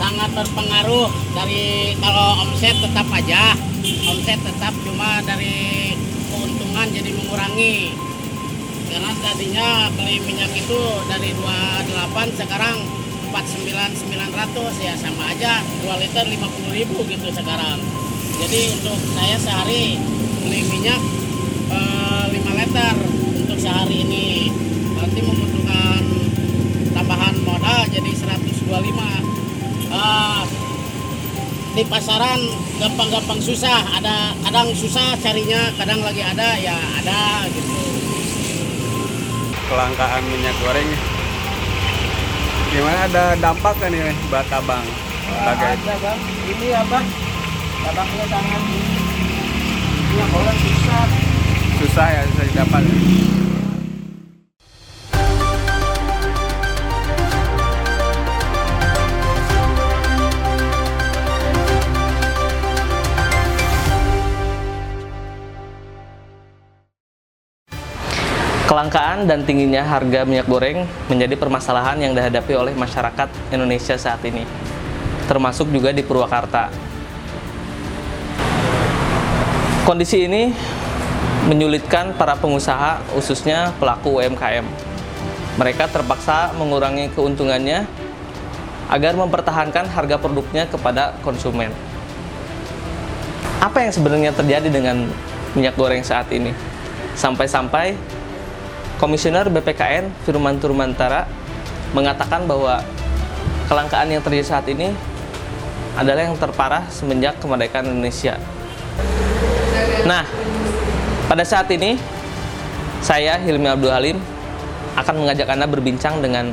sangat berpengaruh dari kalau omset tetap aja. Omset tetap cuma dari keuntungan jadi mengurangi. Karena tadinya beli minyak itu dari 28 sekarang 49900 ya sama aja. 2 liter 50.000 gitu sekarang. Jadi untuk saya sehari beli minyak eh, 5 liter untuk sehari ini jadi 125 Eh, di pasaran gampang-gampang susah. Ada kadang susah carinya kadang lagi ada ya ada gitu. Kelangkaan minyak goreng. Gimana ada dampak kan nih buat abang sebagai ada bang. Ini apa tabaknya sangat minyak goreng susah. Susah ya susah didapat Kelangkaan dan tingginya harga minyak goreng menjadi permasalahan yang dihadapi oleh masyarakat Indonesia saat ini, termasuk juga di Purwakarta. Kondisi ini menyulitkan para pengusaha, khususnya pelaku UMKM. Mereka terpaksa mengurangi keuntungannya agar mempertahankan harga produknya kepada konsumen. Apa yang sebenarnya terjadi dengan minyak goreng saat ini? Sampai-sampai Komisioner BPKN Firman Turmantara mengatakan bahwa kelangkaan yang terjadi saat ini adalah yang terparah semenjak kemerdekaan Indonesia. Nah, pada saat ini saya Hilmi Abdul Halim akan mengajak Anda berbincang dengan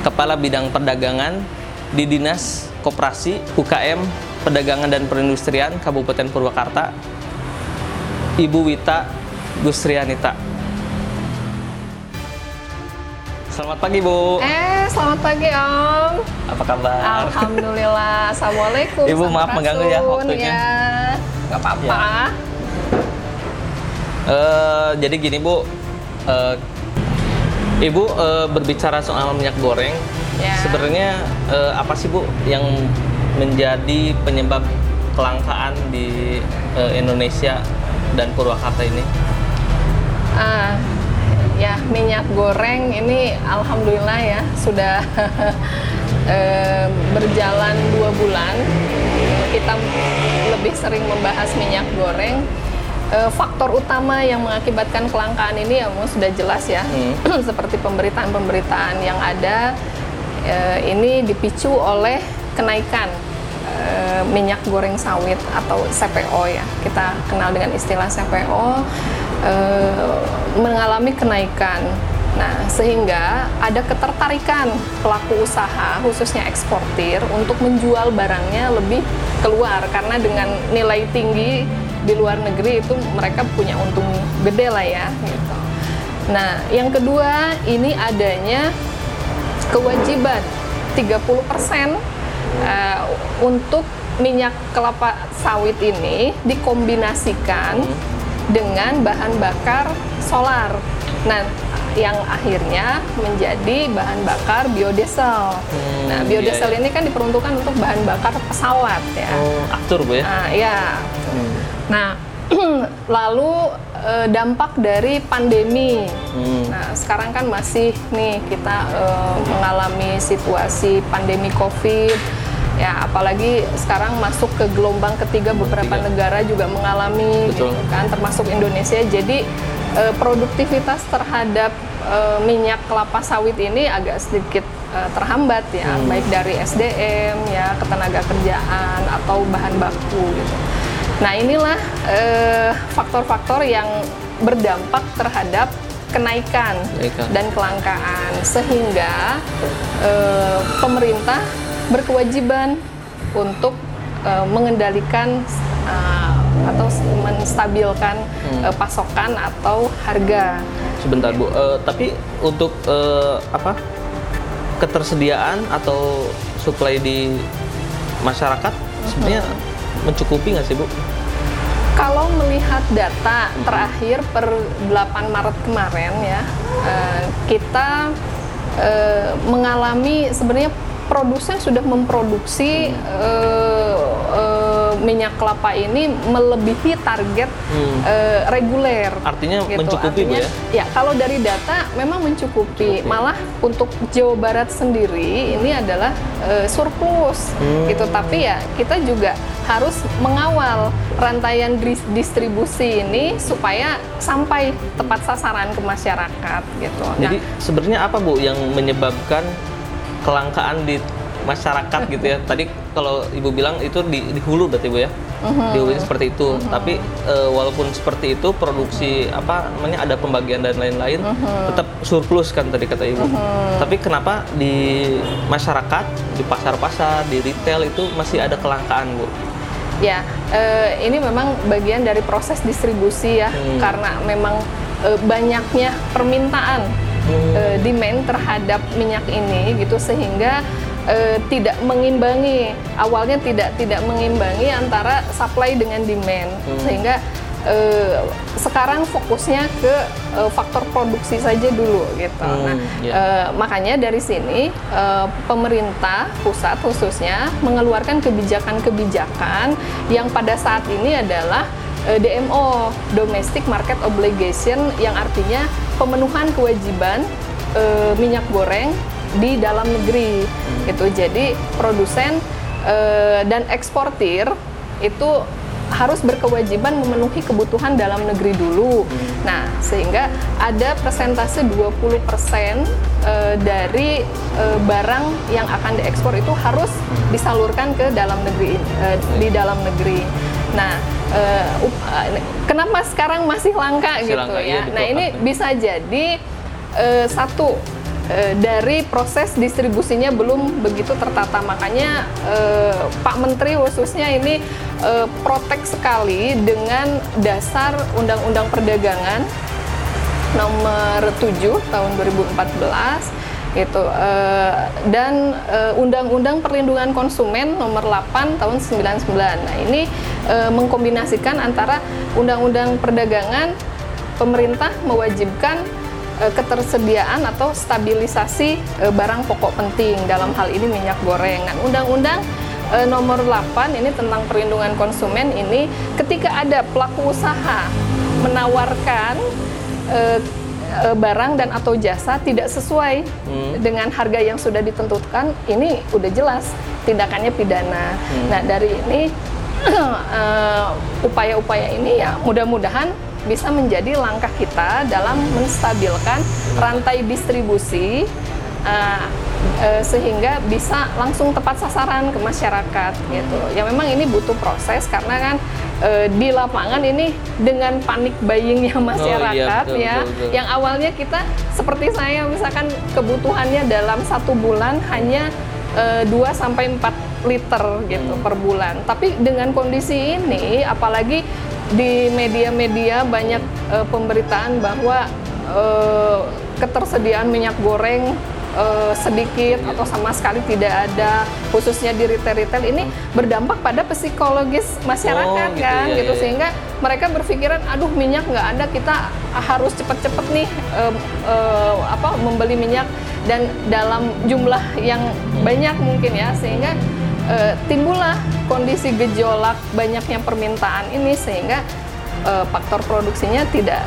Kepala Bidang Perdagangan di Dinas Koperasi UKM Perdagangan dan Perindustrian Kabupaten Purwakarta, Ibu Wita Gustrianita. Selamat pagi, Bu. Eh, selamat pagi Om. Apa kabar? Alhamdulillah. Assalamualaikum. Ibu, maaf mengganggu ya waktunya. Ya, nggak apa-apa. Ya. Eh, jadi gini, Bu. Eh, Ibu eh, berbicara soal minyak goreng. Ya. Sebenarnya eh, apa sih, Bu, yang menjadi penyebab kelangkaan di eh, Indonesia dan Purwakarta ini? Ah, ya minyak goreng ini alhamdulillah ya sudah berjalan dua bulan. Kita lebih sering membahas minyak goreng. Eh, faktor utama yang mengakibatkan kelangkaan ini ya sudah jelas ya. Hmm. seperti pemberitaan-pemberitaan yang ada eh, ini dipicu oleh kenaikan eh, minyak goreng sawit atau CPO ya. Kita kenal dengan istilah CPO eh, mengalami kenaikan. Nah, sehingga ada ketertarikan pelaku usaha, khususnya eksportir, untuk menjual barangnya lebih keluar karena dengan nilai tinggi di luar negeri itu mereka punya untung gede lah ya. Gitu. Nah, yang kedua ini adanya kewajiban 30% eh, untuk minyak kelapa sawit ini dikombinasikan dengan bahan bakar solar. Nah, yang akhirnya menjadi bahan bakar biodiesel. nah, iya, biodiesel ini kan diperuntukkan untuk bahan bakar pesawat ya. Oh, aktur, Bu ya? Nah, ya. Nah, lalu eh, dampak dari pandemi. Hmm. Nah, sekarang kan masih nih kita eh, mengalami situasi pandemi Covid. Ya, apalagi sekarang masuk ke gelombang ketiga beberapa Ketiga. negara juga mengalami Betul. gitu kan, termasuk Indonesia. Jadi eh, produktivitas terhadap eh, minyak kelapa sawit ini agak sedikit eh, terhambat ya, Hmm. baik dari SDM ya, ketenaga kerjaan atau bahan baku gitu. Nah, inilah eh, faktor-faktor yang berdampak terhadap kenaikan Kenaikan. dan kelangkaan sehingga eh, pemerintah berkewajiban untuk eh, mengendalikan eh, atau menstabilkan Hmm. eh, pasokan atau harga. Sebentar Bu, Eh, tapi untuk eh, apa ketersediaan atau supply di masyarakat sebenarnya mencukupi nggak sih Bu? Kalau melihat data terakhir per 8 Maret kemarin ya, eh, kita eh, mengalami sebenarnya produsen sudah memproduksi eh, eh, minyak kelapa ini melebihi target Hmm. eh, reguler. Artinya mencukupi, Bu, Artinya, ya? ya kalau dari data memang mencukupi. Mencukupi. Malah untuk Jawa Barat sendiri ini adalah eh, surplus Hmm. gitu. Tapi ya kita juga harus mengawal rantaian dis- distribusi ini supaya sampai tepat sasaran ke masyarakat gitu. Nah, Jadi sebenarnya apa Bu yang menyebabkan kelangkaan di masyarakat gitu ya? Tadi kalau Ibu bilang itu di, di hulu berarti Bu ya? Mhm. Di hulu seperti itu. Tapi eh, walaupun seperti itu produksi apa namanya ada pembagian dan lain-lain Mhm. tetap surplus kan tadi kata Ibu. Tapi kenapa di masyarakat, di pasar-pasar, di retail itu masih ada kelangkaan Bu? Ya, eh, ini memang bagian dari proses distribusi ya, Hmm. karena memang eh, banyaknya permintaan Eh, demand terhadap minyak ini gitu sehingga eh, tidak mengimbangi awalnya tidak tidak mengimbangi antara supply dengan demand Hmm. sehingga eh, sekarang fokusnya ke eh, faktor produksi saja dulu gitu. Hmm, Nah, ya. eh, makanya dari sini eh, pemerintah pusat khususnya mengeluarkan kebijakan-kebijakan yang pada saat ini adalah DMO (Domestic Market Obligation) yang artinya pemenuhan kewajiban eh, minyak goreng di dalam negeri. Gitu. Jadi produsen eh, dan eksportir itu harus berkewajiban memenuhi kebutuhan dalam negeri dulu. Nah, sehingga ada persentase 20% eh, dari eh, barang yang akan diekspor itu harus disalurkan ke dalam negeri eh, di dalam negeri. Nah, up- eh, kenapa sekarang masih langka Masih gitu langka, ya? iya, nah, ini bisa jadi eh, satu eh, dari proses distribusinya belum begitu tertata makanya eh, Pak Menteri khususnya ini eh, protek sekali dengan dasar Undang-Undang Perdagangan nomor 7 tahun 2014 gitu eh, dan eh, Undang-Undang Perlindungan Konsumen nomor 8 tahun 99. Nah, ini eh, mengkombinasikan antara Undang-Undang Perdagangan pemerintah mewajibkan ketersediaan atau stabilisasi barang pokok penting dalam hal ini minyak goreng. Nah, Undang-Undang nomor 8 ini tentang perlindungan konsumen ini ketika ada pelaku usaha menawarkan eh, barang dan atau jasa tidak sesuai Hmm. dengan harga yang sudah ditentukan, ini udah jelas tindakannya pidana. Nah dari ini eh, upaya-upaya ini ya mudah-mudahan bisa menjadi langkah kita dalam menstabilkan rantai distribusi eh, eh, sehingga bisa langsung tepat sasaran ke masyarakat gitu. Ya memang ini butuh proses karena kan eh, di lapangan ini dengan panik buyingnya masyarakat betul, ya, betul, betul. yang awalnya kita seperti saya misalkan kebutuhannya dalam satu bulan hanya 2 sampai 4 liter gitu Hmm. per bulan. Tapi dengan kondisi ini apalagi di media-media banyak eh, pemberitaan bahwa eh, ketersediaan minyak goreng eh, sedikit atau sama sekali tidak ada khususnya di retail-retail ini berdampak pada psikologis masyarakat Oh, gitu, kan ya, gitu ya, ya. sehingga mereka berpikiran aduh minyak nggak ada kita harus cepet-cepet nih em, eh, apa membeli minyak dan dalam jumlah yang banyak mungkin ya sehingga eh, timbullah kondisi gejolak banyaknya permintaan ini sehingga eh, faktor produksinya tidak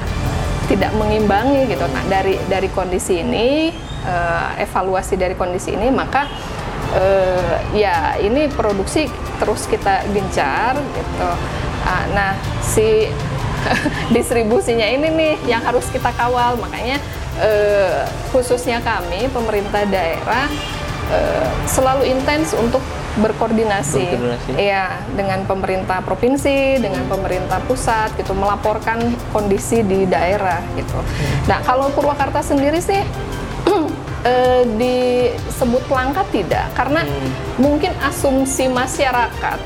tidak mengimbangi gitu. Nah dari dari kondisi ini eh, evaluasi dari kondisi ini maka eh, ya ini produksi terus kita gencar gitu. Ah, nah si distribusinya ini nih yang harus kita kawal makanya eh, khususnya kami pemerintah daerah eh, selalu intens untuk berkoordinasi, Berkoordinasi. Iya, dengan pemerintah provinsi, dengan pemerintah pusat gitu melaporkan kondisi di daerah gitu. Nah, kalau Purwakarta sendiri sih eh, disebut langka tidak? Karena mungkin asumsi masyarakat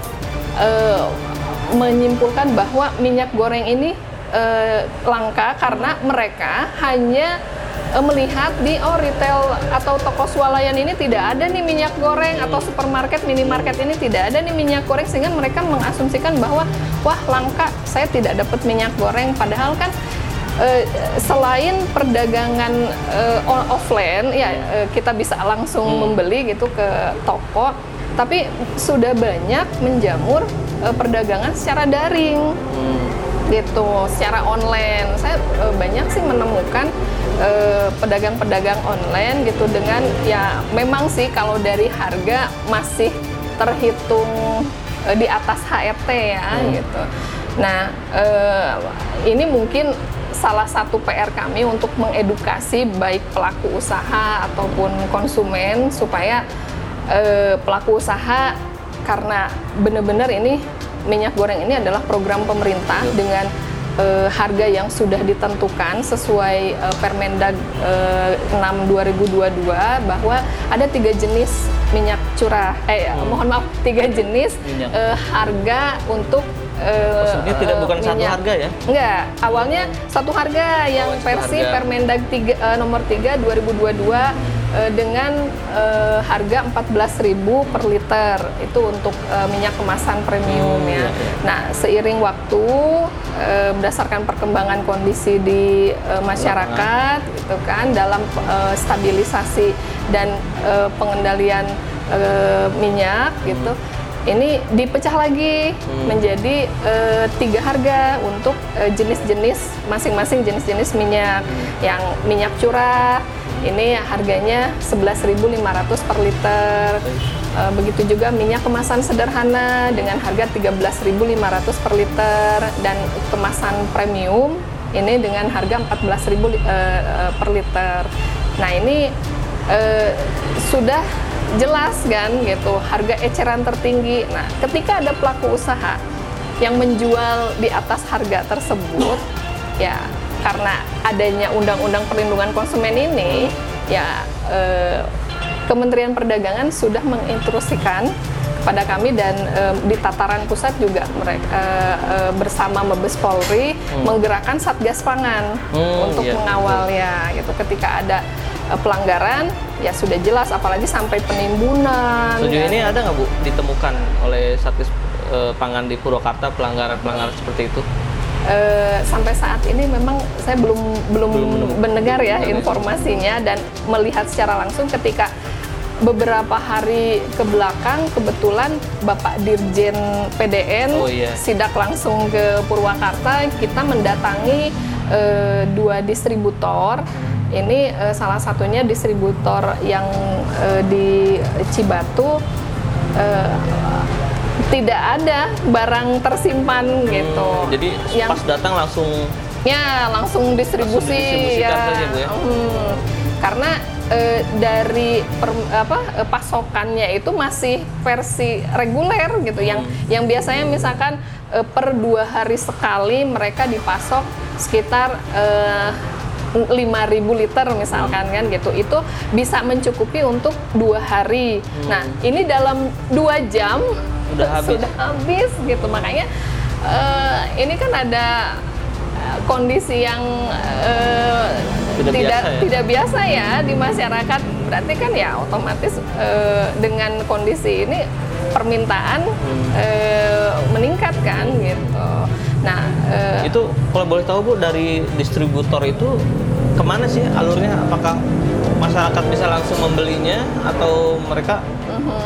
eh, menyimpulkan bahwa minyak goreng ini eh, langka karena mereka hanya eh, melihat di oh retail atau toko swalayan ini tidak ada nih minyak goreng atau supermarket minimarket ini tidak ada nih minyak goreng sehingga mereka mengasumsikan bahwa wah langka saya tidak dapat minyak goreng. Padahal kan eh, selain perdagangan on- offline ya eh, kita bisa langsung membeli gitu ke toko tapi sudah banyak menjamur eh, perdagangan secara daring. Gitu secara online. Saya eh, banyak sih menemukan pedagang-pedagang online gitu dengan ya memang sih kalau dari harga masih terhitung eh, di atas HRT ya gitu. Nah eh, ini mungkin salah satu PR kami untuk mengedukasi baik pelaku usaha ataupun konsumen supaya eh, pelaku usaha karena benar-benar ini minyak goreng ini adalah program pemerintah dengan eh, harga yang sudah ditentukan sesuai eh, Permendag eh, 6 2022 bahwa ada tiga jenis minyak curah eh mohon maaf tiga jenis eh, harga untuk eh, Maksudnya tidak bukan satu minyak. harga ya? Enggak, awalnya satu harga yang Oh, satu versi harga. Permendag 3, eh, nomor 3 2022 eh, dengan eh, harga 14.000 per liter. Itu untuk eh, minyak kemasan premium Hmm, ya. iya, iya. Nah, seiring waktu eh, berdasarkan perkembangan kondisi di eh, masyarakat gitu kan dalam eh, stabilisasi dan eh, pengendalian eh, minyak gitu. Ini dipecah lagi menjadi eh, tiga harga untuk eh, jenis-jenis masing-masing jenis-jenis minyak. Yang minyak curah ini harganya 11.500 per liter. Eh, begitu juga minyak kemasan sederhana dengan harga 13.500 per liter dan kemasan premium ini dengan harga 14.000 li- eh, eh, per liter. Nah, ini sudah jelas kan gitu harga eceran tertinggi. Nah, ketika ada pelaku usaha yang menjual di atas harga tersebut, ya karena adanya undang-undang perlindungan konsumen ini, ya eh, Kementerian Perdagangan sudah menginstruksikan kepada kami dan eh, di tataran pusat juga mereka eh, bersama Mabes Polri menggerakkan Satgas Pangan Hmm, untuk iya, mengawal ya gitu. Ketika ada eh, pelanggaran ya sudah jelas apalagi sampai penimbunan Sejauh ya. ini ada nggak Bu ditemukan oleh Satgas eh, Pangan di Purwakarta pelanggaran-pelanggaran seperti itu? Eh, sampai saat ini memang saya belum belum, Belum mendengar ya Belum informasinya dan melihat secara langsung ketika beberapa hari ke belakang kebetulan Bapak Dirjen PDN Oh, iya. sidak langsung ke Purwakarta kita mendatangi eh, dua distributor ini eh, salah satunya distributor yang eh, di Cibatu eh, tidak ada barang tersimpan gitu. Hmm, Jadi yang pas datang langsung ya langsung distribusi Langsung ya. saja, Bu, ya? Hmm, karena eh, dari per- apa pasokannya itu masih versi reguler gitu yang Hmm. yang biasanya misalkan eh, per dua hari sekali mereka dipasok sekitar eh, 5.000 liter misalkan kan gitu itu bisa mencukupi untuk dua hari nah ini dalam dua jam Hmm. Udah habis. sudah habis gitu makanya eh, ini kan ada eh, kondisi yang eh, Tidak tidak biasa ya? tidak biasa ya di masyarakat berarti kan ya otomatis eh, dengan kondisi ini permintaan Hmm. eh, meningkat kan gitu nah eh, itu kalau boleh tahu Bu dari distributor itu ke mana sih alurnya? Apakah masyarakat bisa langsung membelinya atau mereka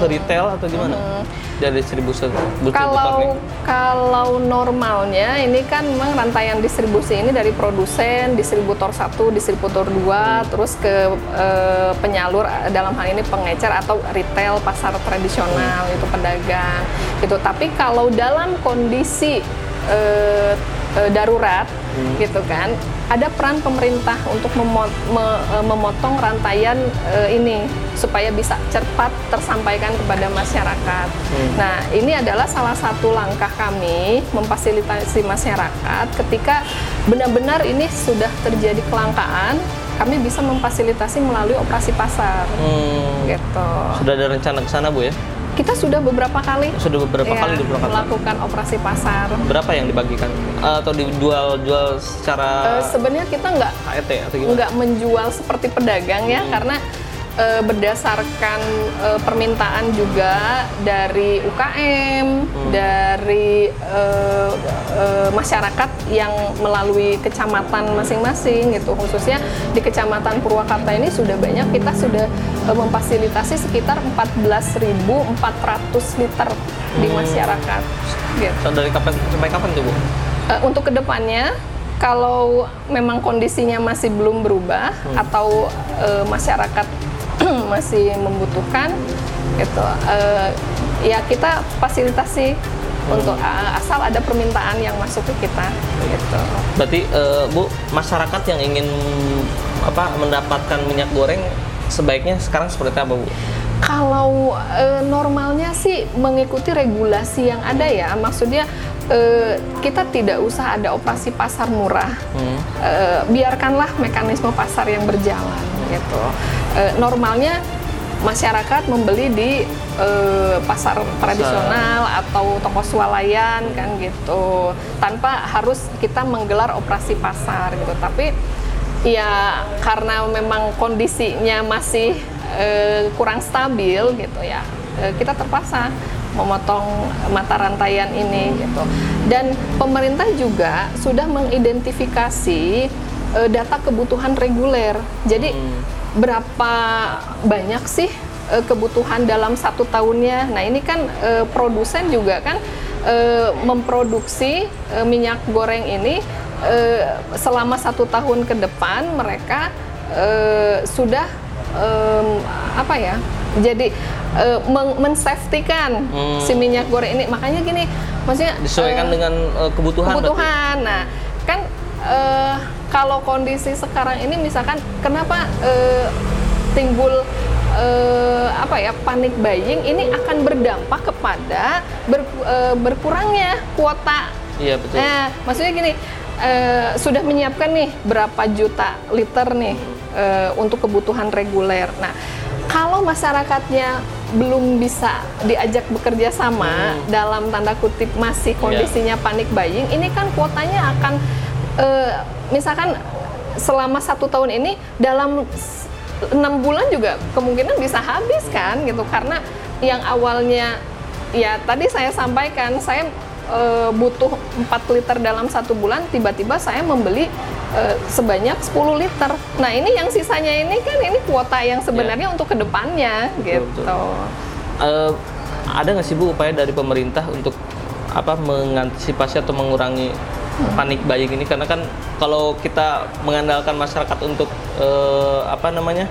ke retail atau gimana? Dari distributor, Kalau kalau normalnya ini kan memang rantaian distribusi ini dari produsen, distributor satu, distributor dua, terus ke eh, penyalur dalam hal ini pengecer atau retail pasar tradisional itu pedagang gitu. Tapi kalau dalam kondisi eh, eh, darurat gitu kan, ada peran pemerintah untuk memo- me- eh, memotong rantaian eh, ini supaya bisa cepat tersampaikan kepada masyarakat. Nah, ini adalah salah satu langkah kami memfasilitasi masyarakat ketika benar-benar ini sudah terjadi kelangkaan, kami bisa memfasilitasi melalui operasi pasar. Hmm, Gitu. sudah ada rencana ke sana Bu ya? Kita sudah beberapa kali Sudah beberapa ya, kali melakukan operasi pasar. Berapa yang dibagikan atau dijual jual secara Eh, sebenarnya kita nggak HET atau gimana? nggak menjual seperti pedagang ya karena eh, berdasarkan eh, permintaan juga dari UKM, dari eh, eh, masyarakat yang melalui kecamatan masing-masing gitu. Khususnya di Kecamatan Purwakarta ini sudah banyak kita sudah eh, memfasilitasi sekitar 14.400 liter di masyarakat. Gitu. So, dari kapan sampai kapan tuh bu? Eh, untuk ke depannya kalau memang kondisinya masih belum berubah atau eh, masyarakat masih membutuhkan gitu eh, ya kita fasilitasi untuk eh, asal ada permintaan yang masuk ke kita gitu Berarti eh, bu masyarakat yang ingin apa mendapatkan minyak goreng sebaiknya sekarang seperti apa bu? Kalau eh, normalnya sih mengikuti regulasi yang ada ya, maksudnya eh, kita tidak usah ada operasi pasar murah. Hmm. Eh, biarkanlah mekanisme pasar yang berjalan gitu. Eh, normalnya masyarakat membeli di eh, pasar tradisional atau toko swalayan kan gitu, tanpa harus kita menggelar operasi pasar gitu. Tapi ya karena memang kondisinya masih eh, kurang stabil gitu ya, eh, kita terpaksa memotong mata rantaian ini gitu. Dan pemerintah juga sudah mengidentifikasi eh, data kebutuhan reguler. Jadi berapa banyak sih eh, kebutuhan dalam satu tahunnya? Nah ini kan eh, produsen juga kan eh, memproduksi eh, minyak goreng ini eh, selama satu tahun ke depan mereka eh, sudah em, apa ya? Jadi men- mensafetykan Hmm. si minyak goreng ini. Makanya gini, maksudnya Disesuaikan eh, dengan eh, kebutuhan. berarti? kebutuhan. Nah, kan eh, kalau kondisi sekarang ini misalkan kenapa eh, timbul eh, apa ya panik buying ini akan berdampak kepada ber- eh, berkurangnya kuota. Iya betul. Nah, maksudnya gini, eh, sudah menyiapkan nih berapa juta liter nih eh, untuk kebutuhan reguler. Nah, kalau masyarakatnya belum bisa diajak bekerja sama dalam tanda kutip masih kondisinya panik buying, ini kan kuotanya akan eh, misalkan selama satu tahun ini dalam enam bulan juga kemungkinan bisa habis kan gitu. Karena yang awalnya ya tadi saya sampaikan saya eh, butuh 4 liter dalam satu bulan tiba-tiba saya membeli eh, sebanyak 10 liter. Nah ini yang sisanya ini kan ini kuota yang sebenarnya untuk ke depannya gitu. betul. Eh, ada nggak sih bu upaya dari pemerintah untuk apa mengantisipasi atau mengurangi panik buying ini karena kan kalau kita mengandalkan masyarakat untuk eh, apa namanya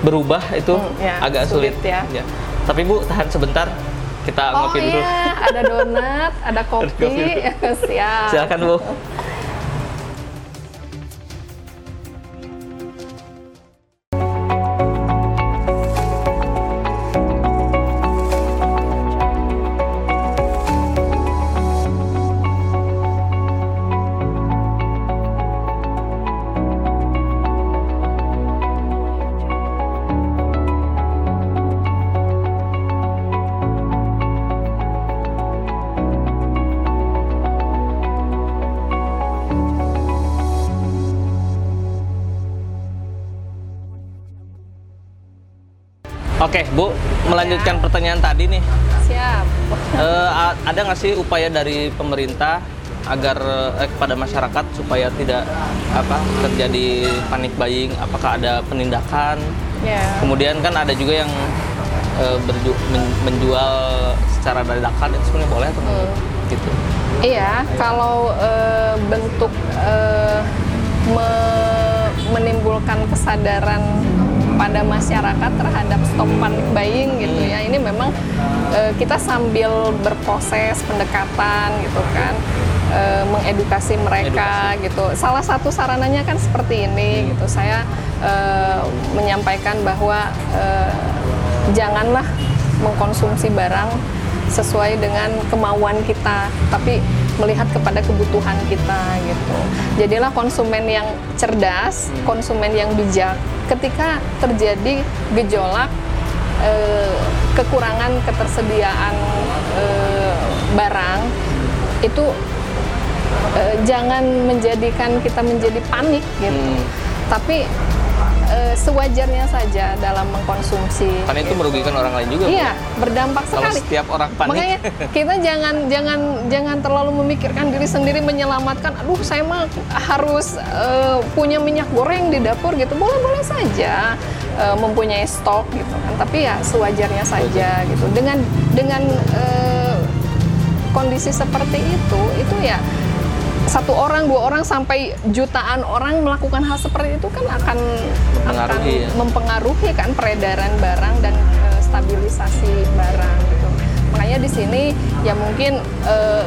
berubah itu Hmm, ya, agak sulit, sulit ya. Tapi bu tahan sebentar kita oh ngopi dulu. iya ada donat ada kopi kopi siap Silakan bu. Oke bu, melanjutkan pertanyaan tadi nih. siap a- ada nggak sih upaya dari pemerintah agar eh, kepada masyarakat supaya tidak apa terjadi panik buying? Apakah ada penindakan? ya Kemudian kan ada juga yang eh, berju- men- menjual secara dadakan itu sebenarnya boleh atau enggak? Gitu. Iya, kalau eh, bentuk eh, me- menimbulkan kesadaran pada masyarakat terhadap stop panic buying gitu ya. Ini memang eh, kita sambil berproses pendekatan gitu kan, eh, mengedukasi mereka gitu. Salah satu sarananya kan seperti ini gitu. Saya eh, menyampaikan bahwa eh, janganlah mengkonsumsi barang sesuai dengan kemauan kita, tapi melihat kepada kebutuhan kita gitu. Jadilah konsumen yang cerdas, konsumen yang bijak. Ketika terjadi gejolak eh, kekurangan ketersediaan eh, barang itu eh, jangan menjadikan kita menjadi panik gitu. Hmm. Tapi eh, sewajarnya saja dalam mengkonsumsi. Kan itu merugikan orang lain juga. Iya, berdampak Kalau sekali. setiap orang panik. Makanya kita jangan jangan jangan terlalu memikirkan diri sendiri menyelamatkan. Aduh, saya mah harus eh, punya minyak goreng di dapur gitu. Boleh-boleh saja eh, mempunyai stok gitu kan. Tapi ya sewajarnya saja gitu. Dengan dengan eh, kondisi seperti itu, itu ya satu orang, dua orang sampai jutaan orang melakukan hal seperti itu kan akan akan Mempengaruhi ya. mempengaruhi kan peredaran barang dan eh, stabilisasi barang gitu. Makanya di sini ya mungkin eh,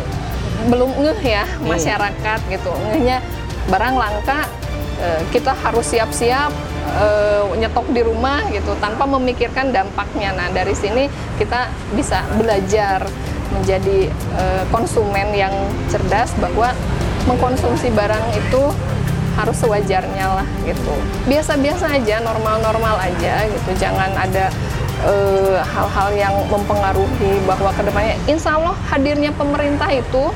belum ngeh ya Hmm. masyarakat gitu. Ngehnya barang langka eh, kita harus siap-siap eh, nyetok di rumah gitu tanpa memikirkan dampaknya. Nah, dari sini kita bisa belajar menjadi eh, konsumen yang cerdas bahwa mengkonsumsi barang itu harus sewajarnya lah gitu. Biasa-biasa aja, normal-normal aja gitu. Jangan ada eh, hal-hal yang mempengaruhi bahwa ke depannya, insya Allah hadirnya pemerintah itu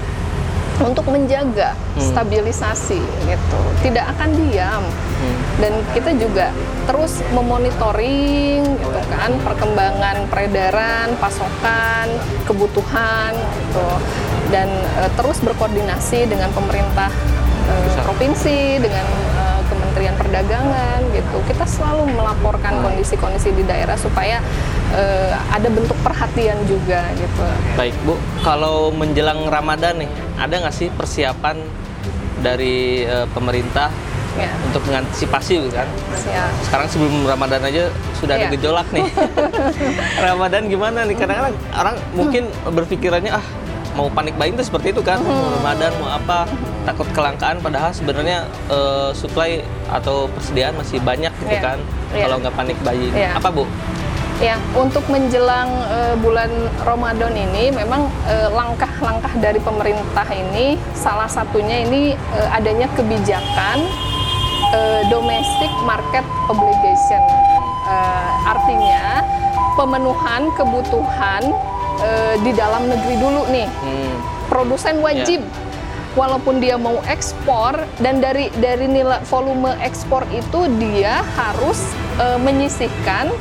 untuk menjaga stabilisasi gitu, tidak akan diam. Dan kita juga terus memonitoring gitu kan perkembangan peredaran, pasokan, kebutuhan gitu. Dan eh, terus berkoordinasi dengan pemerintah Pusat. provinsi dengan eh, Kementerian Perdagangan gitu. Kita selalu melaporkan kondisi-kondisi di daerah supaya eh, ada bentuk perhatian juga gitu. Baik Bu, kalau menjelang Ramadan nih, ada nggak sih persiapan dari eh, pemerintah Ya, untuk mengantisipasi kan? siap. Sekarang sebelum Ramadan aja sudah ada Iya. gejolak nih. Ramadan gimana nih? Kadang-kadang orang mungkin berpikirannya ah mau panik buying itu seperti itu kan, mau Ramadan mau apa takut kelangkaan padahal sebenarnya eh, supply atau persediaan masih banyak gitu Iya. kan. Iya. Kalau nggak panik buying. Iya. Apa Bu? Ya, untuk menjelang eh, bulan Ramadan ini memang eh, langkah-langkah dari pemerintah ini salah satunya ini eh, adanya kebijakan domestic market obligation. Artinya pemenuhan kebutuhan eh, di dalam negeri dulu nih. Hmm. produsen wajib. Walaupun dia mau ekspor dan dari dari nilai volume ekspor itu dia harus eh, menyisihkan.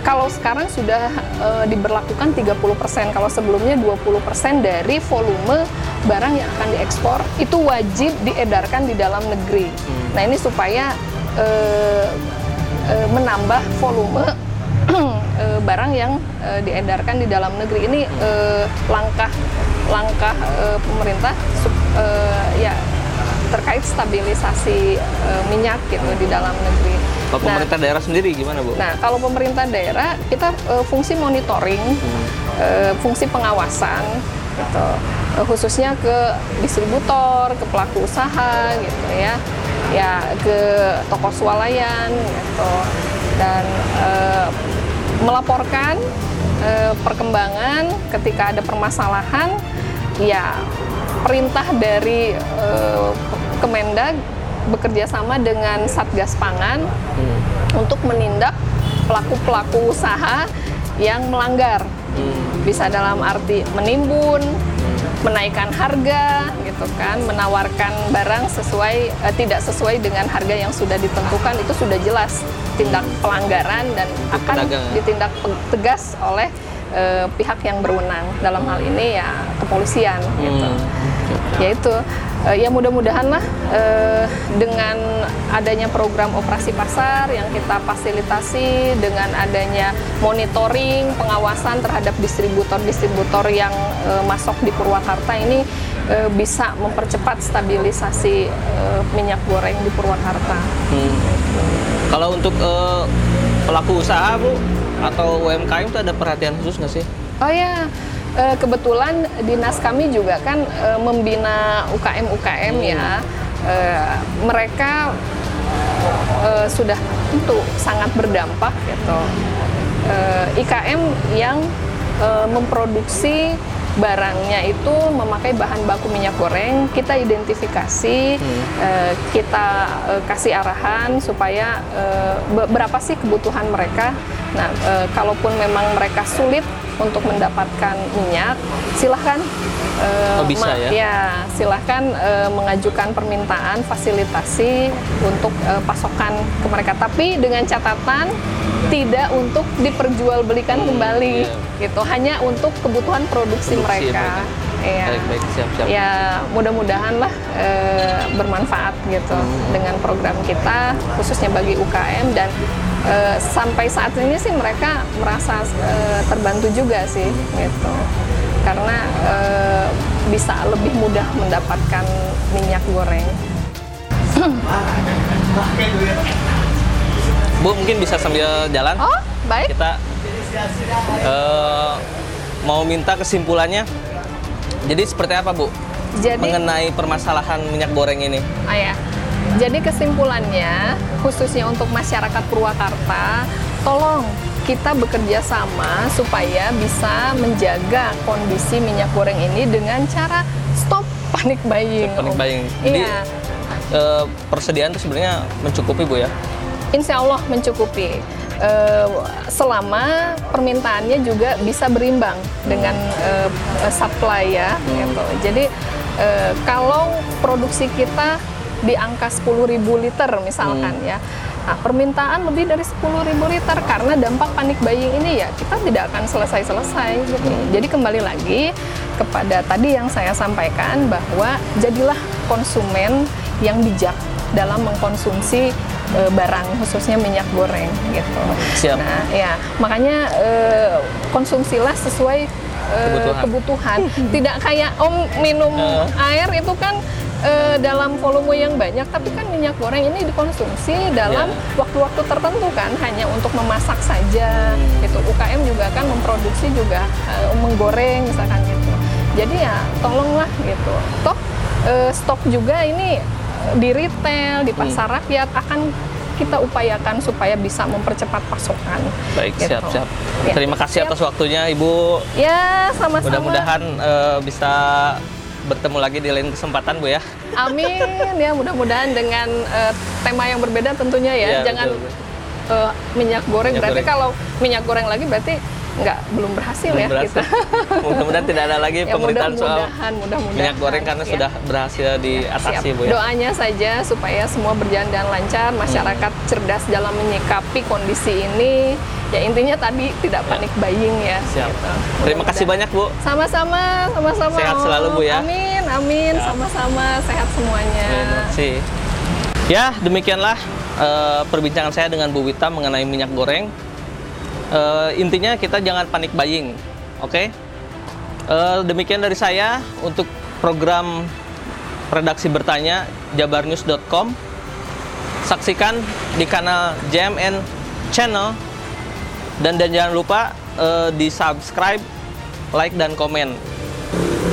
Kalau sekarang sudah eh, diberlakukan 30% kalau sebelumnya 20% dari volume barang yang akan diekspor itu wajib diedarkan di dalam negeri. Nah, ini supaya eh, eh, menambah volume eh, barang yang eh, diedarkan di dalam negeri ini eh, langkah langkah eh, pemerintah eh, ya terkait stabilisasi eh, minyak gitu di dalam negeri. Kalau Nah, pemerintah daerah sendiri gimana Bu? Nah, kalau pemerintah daerah kita eh, fungsi monitoring, eh, fungsi pengawasan gitu. Eh, khususnya ke distributor, ke pelaku usaha gitu ya. Ya, ke toko swalayan gitu. Dan eh, melaporkan eh, perkembangan ketika ada permasalahan ya perintah dari eh, Kemendag bekerja sama dengan Satgas Pangan Hmm. untuk menindak pelaku-pelaku usaha yang melanggar. Bisa dalam arti menimbun, menaikkan harga gitu kan, menawarkan barang sesuai eh, tidak sesuai dengan harga yang sudah ditentukan itu sudah jelas tindak pelanggaran dan Untuk akan pedagang ditindak tegas oleh eh, pihak yang berwenang. Dalam hal ini ya kepolisian gitu Hmm. ya itu eh, ya mudah-mudahan lah eh, dengan adanya program operasi pasar yang kita fasilitasi dengan adanya monitoring pengawasan terhadap distributor-distributor yang eh, masuk di Purwakarta ini eh, bisa mempercepat stabilisasi eh, minyak goreng di Purwakarta. Hmm. Kalau untuk eh, pelaku usaha bu atau UMKM itu ada perhatian khusus nggak sih? Oh ya, eh, kebetulan dinas kami juga kan eh, membina UKM-UKM ya. Eh, mereka eh, sudah tentu sangat berdampak gitu. Eh, IKM yang eh, memproduksi barangnya itu memakai bahan baku minyak goreng, kita identifikasi, eh, kita eh, kasih arahan supaya be- berapa sih kebutuhan mereka. Nah, eh, kalaupun memang mereka sulit untuk mendapatkan minyak, silahkan eh, Oh, bisa ma- ya? silahkan eh, mengajukan permintaan fasilitasi untuk eh, pasokan ke mereka. Tapi dengan catatan tidak untuk diperjualbelikan kembali, iya. gitu. Hanya untuk kebutuhan produksi, Produksi mereka. mereka. Iya. Baik, baik, siap, siap. Ya mudah-mudahan lah eh, bermanfaat gitu Hmm. dengan program kita khususnya bagi UKM dan eh, sampai saat ini sih mereka merasa eh, terbantu juga sih gitu karena eh, bisa lebih mudah mendapatkan minyak goreng. Bu mungkin bisa sambil jalan. Oh baik. Kita eh, mau minta kesimpulannya. Jadi seperti apa Bu Jadi mengenai permasalahan minyak goreng ini? Ah, ya. Jadi kesimpulannya, khususnya untuk masyarakat Purwakarta, tolong kita bekerja sama supaya bisa menjaga kondisi minyak goreng ini dengan cara stop panic buying. Stop panic buying. Jadi, Iya, Eh, persediaan itu sebenarnya mencukupi Bu ya? insya Allah mencukupi. Eh, selama permintaannya juga bisa berimbang dengan eh, supply ya, gitu. Jadi eh, kalau produksi kita di angka 10.000 liter misalkan ya, nah, permintaan lebih dari 10.000 liter karena dampak panik buying ini ya kita tidak akan selesai-selesai gitu. Jadi kembali lagi kepada tadi yang saya sampaikan bahwa jadilah konsumen yang bijak dalam mengkonsumsi e, barang khususnya minyak goreng gitu. Siap. Nah, ya makanya e, konsumsilah sesuai e, Kebutuhan. kebutuhan. Tidak kayak om minum Eh. air itu kan e, dalam volume yang banyak, tapi kan minyak goreng ini dikonsumsi dalam Ya. waktu-waktu tertentu kan hanya untuk memasak saja. Hmm. Gitu. UKM juga kan memproduksi juga e, menggoreng misalkan gitu. Jadi ya tolonglah gitu. Toh e, stok juga ini di retail, di pasar Hmm. rakyat akan kita upayakan supaya bisa mempercepat pasokan. Baik, Gitu. siap, siap. Ya. Terima kasih Siap. atas waktunya Ibu. Ya, sama-sama. Mudah-mudahan eh, bisa bertemu lagi di lain kesempatan Bu ya. Amin ya, mudah-mudahan dengan eh, tema yang berbeda tentunya ya. Iya, Jangan betul, eh, minyak goreng Minyak berarti goreng. kalau minyak goreng lagi berarti nggak belum berhasil Belum ya berhasil. kita. Mudah-mudahan tidak ada lagi Ya, pemerintahan soal mudah-mudahan, mudah-mudahan, minyak goreng karena ya. sudah berhasil diatasi Siap. Bu ya. Doanya saja supaya semua berjalan dengan lancar, masyarakat cerdas dalam menyikapi kondisi ini. Ya intinya tadi tidak panik buying ya. Siap. gitu. Terima kasih banyak Bu. Sama-sama, sama-sama. Sehat selalu, Bu, ya. Amin, amin. Siap. Sama-sama, sehat semuanya. Terima kasih. Ya, demikianlah eh, perbincangan saya dengan Bu Wita mengenai minyak goreng. Eh, intinya kita jangan panik buying, oke? Eh, demikian dari saya untuk program redaksi bertanya jabarnews.com. Saksikan di kanal JMN Channel dan dan jangan lupa eh, di subscribe, like dan komen.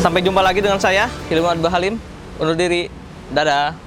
Sampai jumpa lagi dengan saya Hilman Bahalim. Undur diri. Dadah.